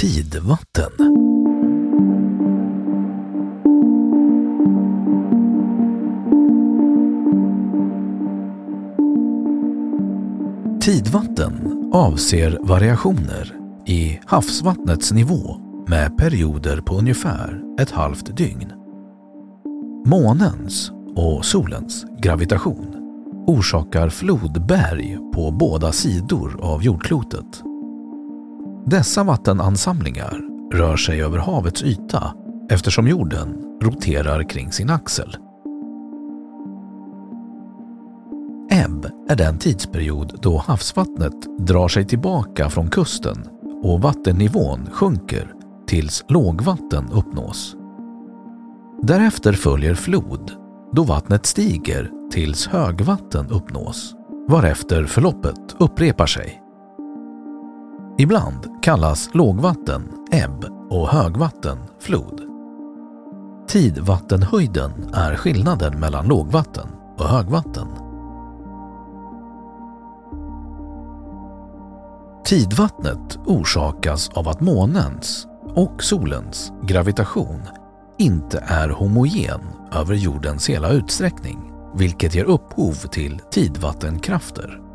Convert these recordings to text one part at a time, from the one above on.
Tidvatten. Tidvatten avser variationer i havsvattnets nivå med perioder på ungefär ett halvt dygn. Månens och solens gravitation orsakar flodberg på båda sidor av jordklotet. Dessa vattenansamlingar rör sig över havets yta eftersom jorden roterar kring sin axel. Ebb är den tidsperiod då havsvattnet drar sig tillbaka från kusten och vattennivån sjunker tills lågvatten uppnås. Därefter följer flod då vattnet stiger tills högvatten uppnås varefter förloppet upprepar sig. Ibland kallas lågvatten ebb och högvatten flod. Tidvattenhöjden är skillnaden mellan lågvatten och högvatten. Tidvattnet orsakas av att månens och solens gravitation inte är homogen över jordens hela utsträckning, vilket ger upphov till tidvattenkrafter.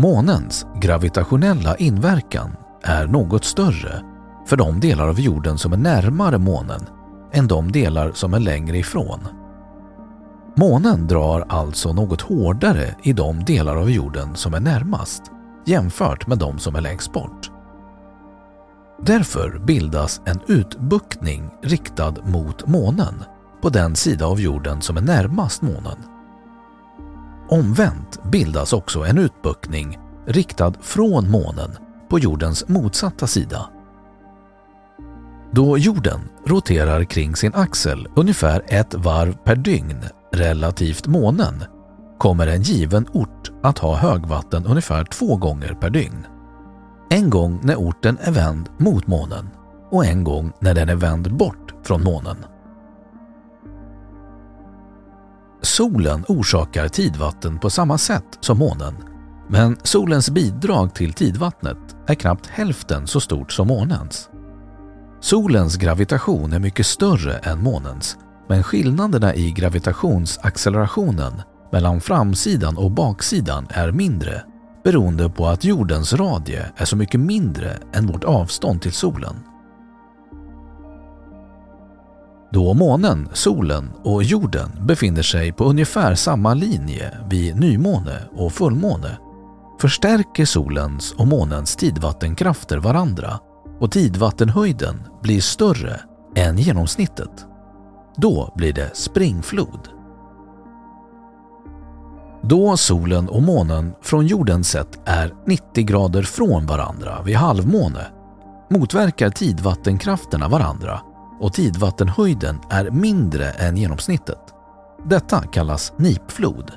Månens gravitationella inverkan är något större för de delar av jorden som är närmare månen än de delar som är längre ifrån. Månen drar alltså något hårdare i de delar av jorden som är närmast jämfört med de som är längst bort. Därför bildas en utbuktning riktad mot månen på den sida av jorden som är närmast månen. Omvänt bildas också en utbuktning riktad från månen på jordens motsatta sida. Då jorden roterar kring sin axel ungefär ett varv per dygn relativt månen kommer en given ort att ha högvatten ungefär två gånger per dygn. En gång när orten är vänd mot månen och en gång när den är vänd bort från månen. Solen orsakar tidvatten på samma sätt som månen men solens bidrag till tidvattnet är knappt hälften så stort som månens. Solens gravitation är mycket större än månens men skillnaderna i gravitationsaccelerationen mellan framsidan och baksidan är mindre beroende på att jordens radie är så mycket mindre än vårt avstånd till solen. Då månen, solen och jorden befinner sig på ungefär samma linje vid nymåne och fullmåne förstärker solens och månens tidvattenkrafter varandra och tidvattenhöjden blir större än genomsnittet. Då blir det springflod. Då solen och månen från jordens sett är 90 grader från varandra vid halvmåne motverkar tidvattenkrafterna varandra och tidvattenhöjden är mindre än genomsnittet. Detta kallas nipflod.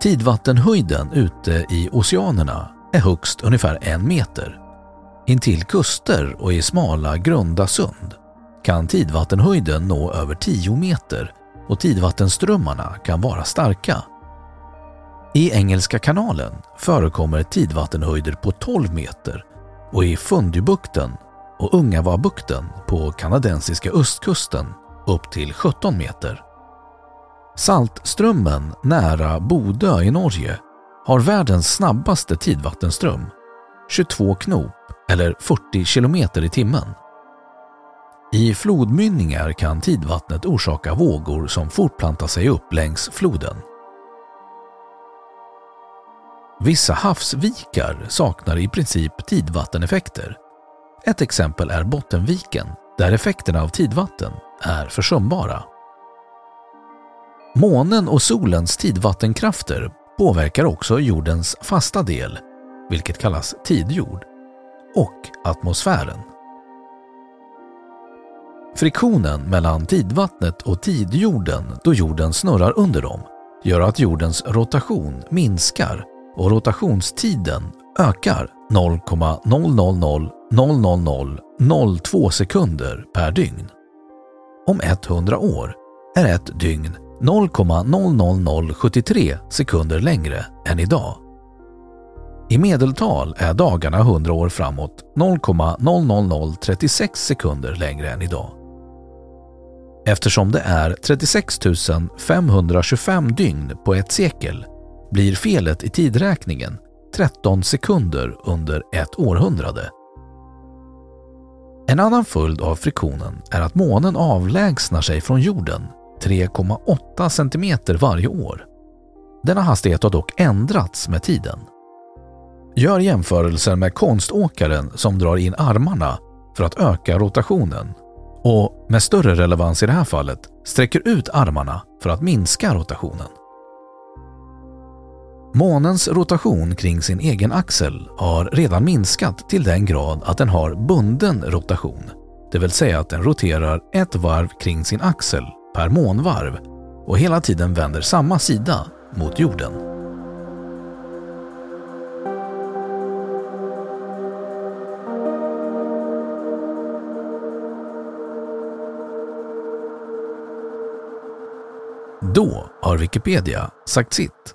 Tidvattenhöjden ute i oceanerna är högst ungefär en meter. Intill kuster och i smala grunda sund kan tidvattenhöjden nå över 10 meter och tidvattenströmmarna kan vara starka. I Engelska kanalen förekommer tidvattenhöjder på 12 meter och i Fundybukten och Ungavabukten på kanadensiska östkusten upp till 17 meter. Saltströmmen nära Bodö i Norge har världens snabbaste tidvattenström, 22 knop eller 40 kilometer i timmen. I flodmynningar kan tidvattnet orsaka vågor som fortplantar sig upp längs floden. Vissa havsvikar saknar i princip tidvatteneffekter. Ett exempel är Bottenviken där effekterna av tidvatten är försumbara. Månen och solens tidvattenkrafter påverkar också jordens fasta del, vilket kallas tidjord, och atmosfären. Friktionen mellan tidvattnet och tidjorden då jorden snurrar under dem gör att jordens rotation minskar och rotationstiden ökar 0,00002 sekunder per dygn. Om 100 år är ett dygn 0,00073 sekunder längre än idag. I medeltal är dagarna 100 år framåt 0,00036 sekunder längre än idag. Eftersom det är 36 525 dygn på ett sekel blir felet i tidräkningen 13 sekunder under ett århundrade. En annan följd av friktionen är att månen avlägsnar sig från jorden 3,8 cm varje år. Denna hastighet har dock ändrats med tiden. Gör jämförelsen med konståkaren som drar in armarna för att öka rotationen och, med större relevans i det här fallet, sträcker ut armarna för att minska rotationen. Månens rotation kring sin egen axel har redan minskat till den grad att den har bunden rotation, det vill säga att den roterar ett varv kring sin axel per månvarv och hela tiden vänder samma sida mot jorden. Då har Wikipedia sagt sitt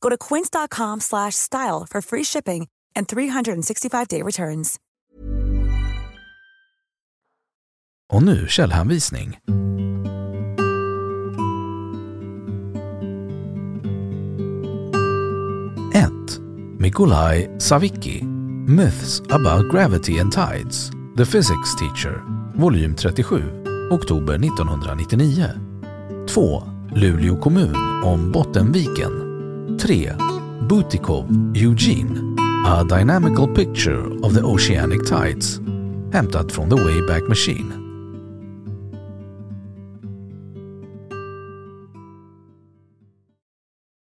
Go to quince.com/style for free shipping and 365-day returns. Och nu källhänvisning. 1. Mikolaj Savicki Myths about gravity and tides The Physics Teacher Volym 37 Oktober 1999 2. Luleå kommun om Bottenviken 3. Butikov Eugene A Dynamical Picture of the Oceanic Tides hämtat från The Wayback Machine